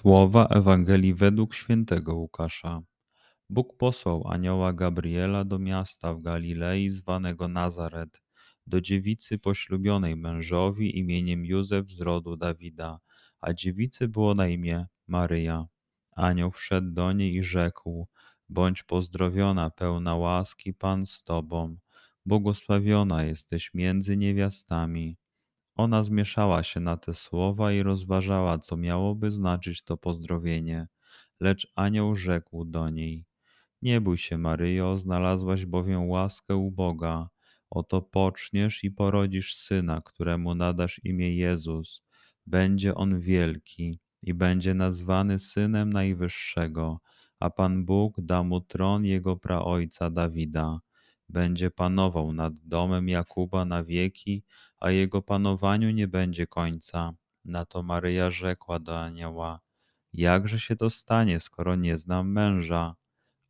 Słowa Ewangelii według świętego Łukasza. Bóg posłał anioła Gabriela do miasta w Galilei zwanego Nazaret, do dziewicy poślubionej mężowi imieniem Józef z rodu Dawida, a dziewicy było na imię Maryja. Anioł wszedł do niej i rzekł: Bądź pozdrowiona, pełna łaski, Pan z tobą, błogosławiona jesteś między niewiastami. Ona zmieszała się na te słowa i rozważała, co miałoby znaczyć to pozdrowienie. Lecz anioł rzekł do niej: Nie bój się, Maryjo, znalazłaś bowiem łaskę u Boga. Oto poczniesz i porodzisz syna, któremu nadasz imię Jezus. Będzie on wielki i będzie nazwany synem Najwyższego, a Pan Bóg da mu tron jego praojca Dawida będzie panował nad domem Jakuba na wieki, a jego panowaniu nie będzie końca. Na to Maryja rzekła do anioła: Jakże się to stanie, skoro nie znam męża?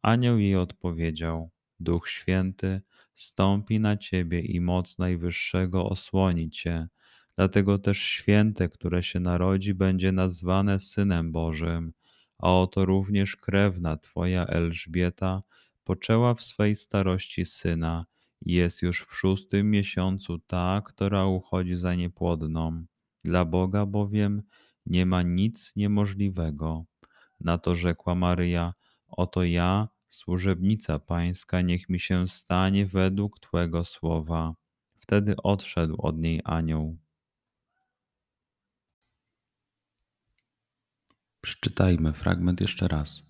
Anioł jej odpowiedział: Duch Święty stąpi na ciebie i moc Najwyższego osłoni cię. Dlatego też święte, które się narodzi, będzie nazwane Synem Bożym. A oto również krewna twoja Elżbieta poczęła w swej starości syna jest już w szóstym miesiącu ta, która uchodzi za niepłodną. Dla Boga bowiem nie ma nic niemożliwego. Na to rzekła Maryja: Oto ja, służebnica Pańska, niech mi się stanie według Twego słowa. Wtedy odszedł od niej anioł. Przeczytajmy fragment jeszcze raz.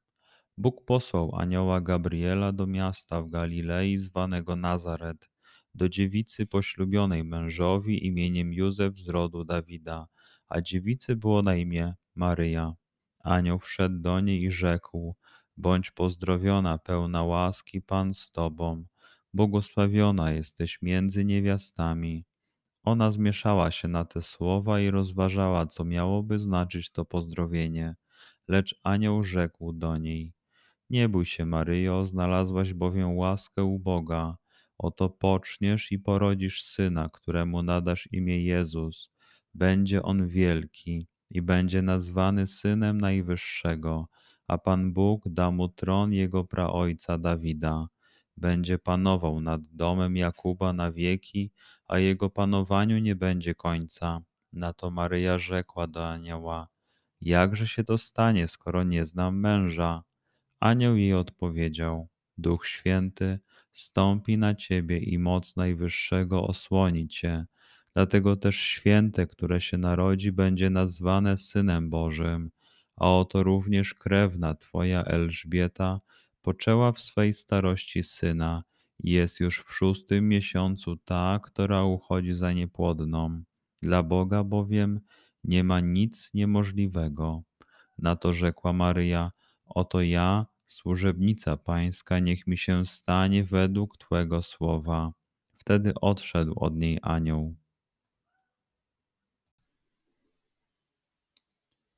Bóg posłał anioła Gabriela do miasta w Galilei zwanego Nazaret, do dziewicy poślubionej mężowi imieniem Józef z rodu Dawida, a dziewicy było na imię Maryja. Anioł wszedł do niej i rzekł: Bądź pozdrowiona, pełna łaski, Pan z tobą, błogosławiona jesteś między niewiastami. Ona zmieszała się na te słowa i rozważała, co miałoby znaczyć to pozdrowienie. Lecz anioł rzekł do niej: nie bój się, Maryjo, znalazłaś bowiem łaskę u Boga. Oto poczniesz i porodzisz syna, któremu nadasz imię Jezus. Będzie on wielki i będzie nazwany synem Najwyższego, a Pan Bóg da mu tron jego praojca Dawida. Będzie panował nad domem Jakuba na wieki, a jego panowaniu nie będzie końca. Na to Maryja rzekła do anioła: Jakże się to stanie, skoro nie znam męża? Anioł jej odpowiedział: Duch Święty stąpi na ciebie i moc Najwyższego osłoni cię. Dlatego też święte, które się narodzi, będzie nazwane Synem Bożym. A oto również krewna twoja Elżbieta poczęła w swej starości syna i jest już w szóstym miesiącu ta, która uchodzi za niepłodną. Dla Boga bowiem nie ma nic niemożliwego. Na to rzekła Maryja: Oto ja, służebnica Pańska, niech mi się stanie według Twego słowa. Wtedy odszedł od niej anioł.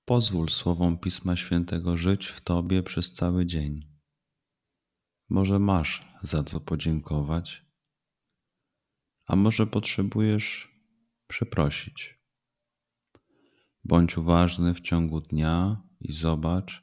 Pozwól słowom Pisma Świętego żyć w Tobie przez cały dzień. Może masz za co podziękować, a może potrzebujesz przeprosić. Bądź uważny w ciągu dnia i zobacz,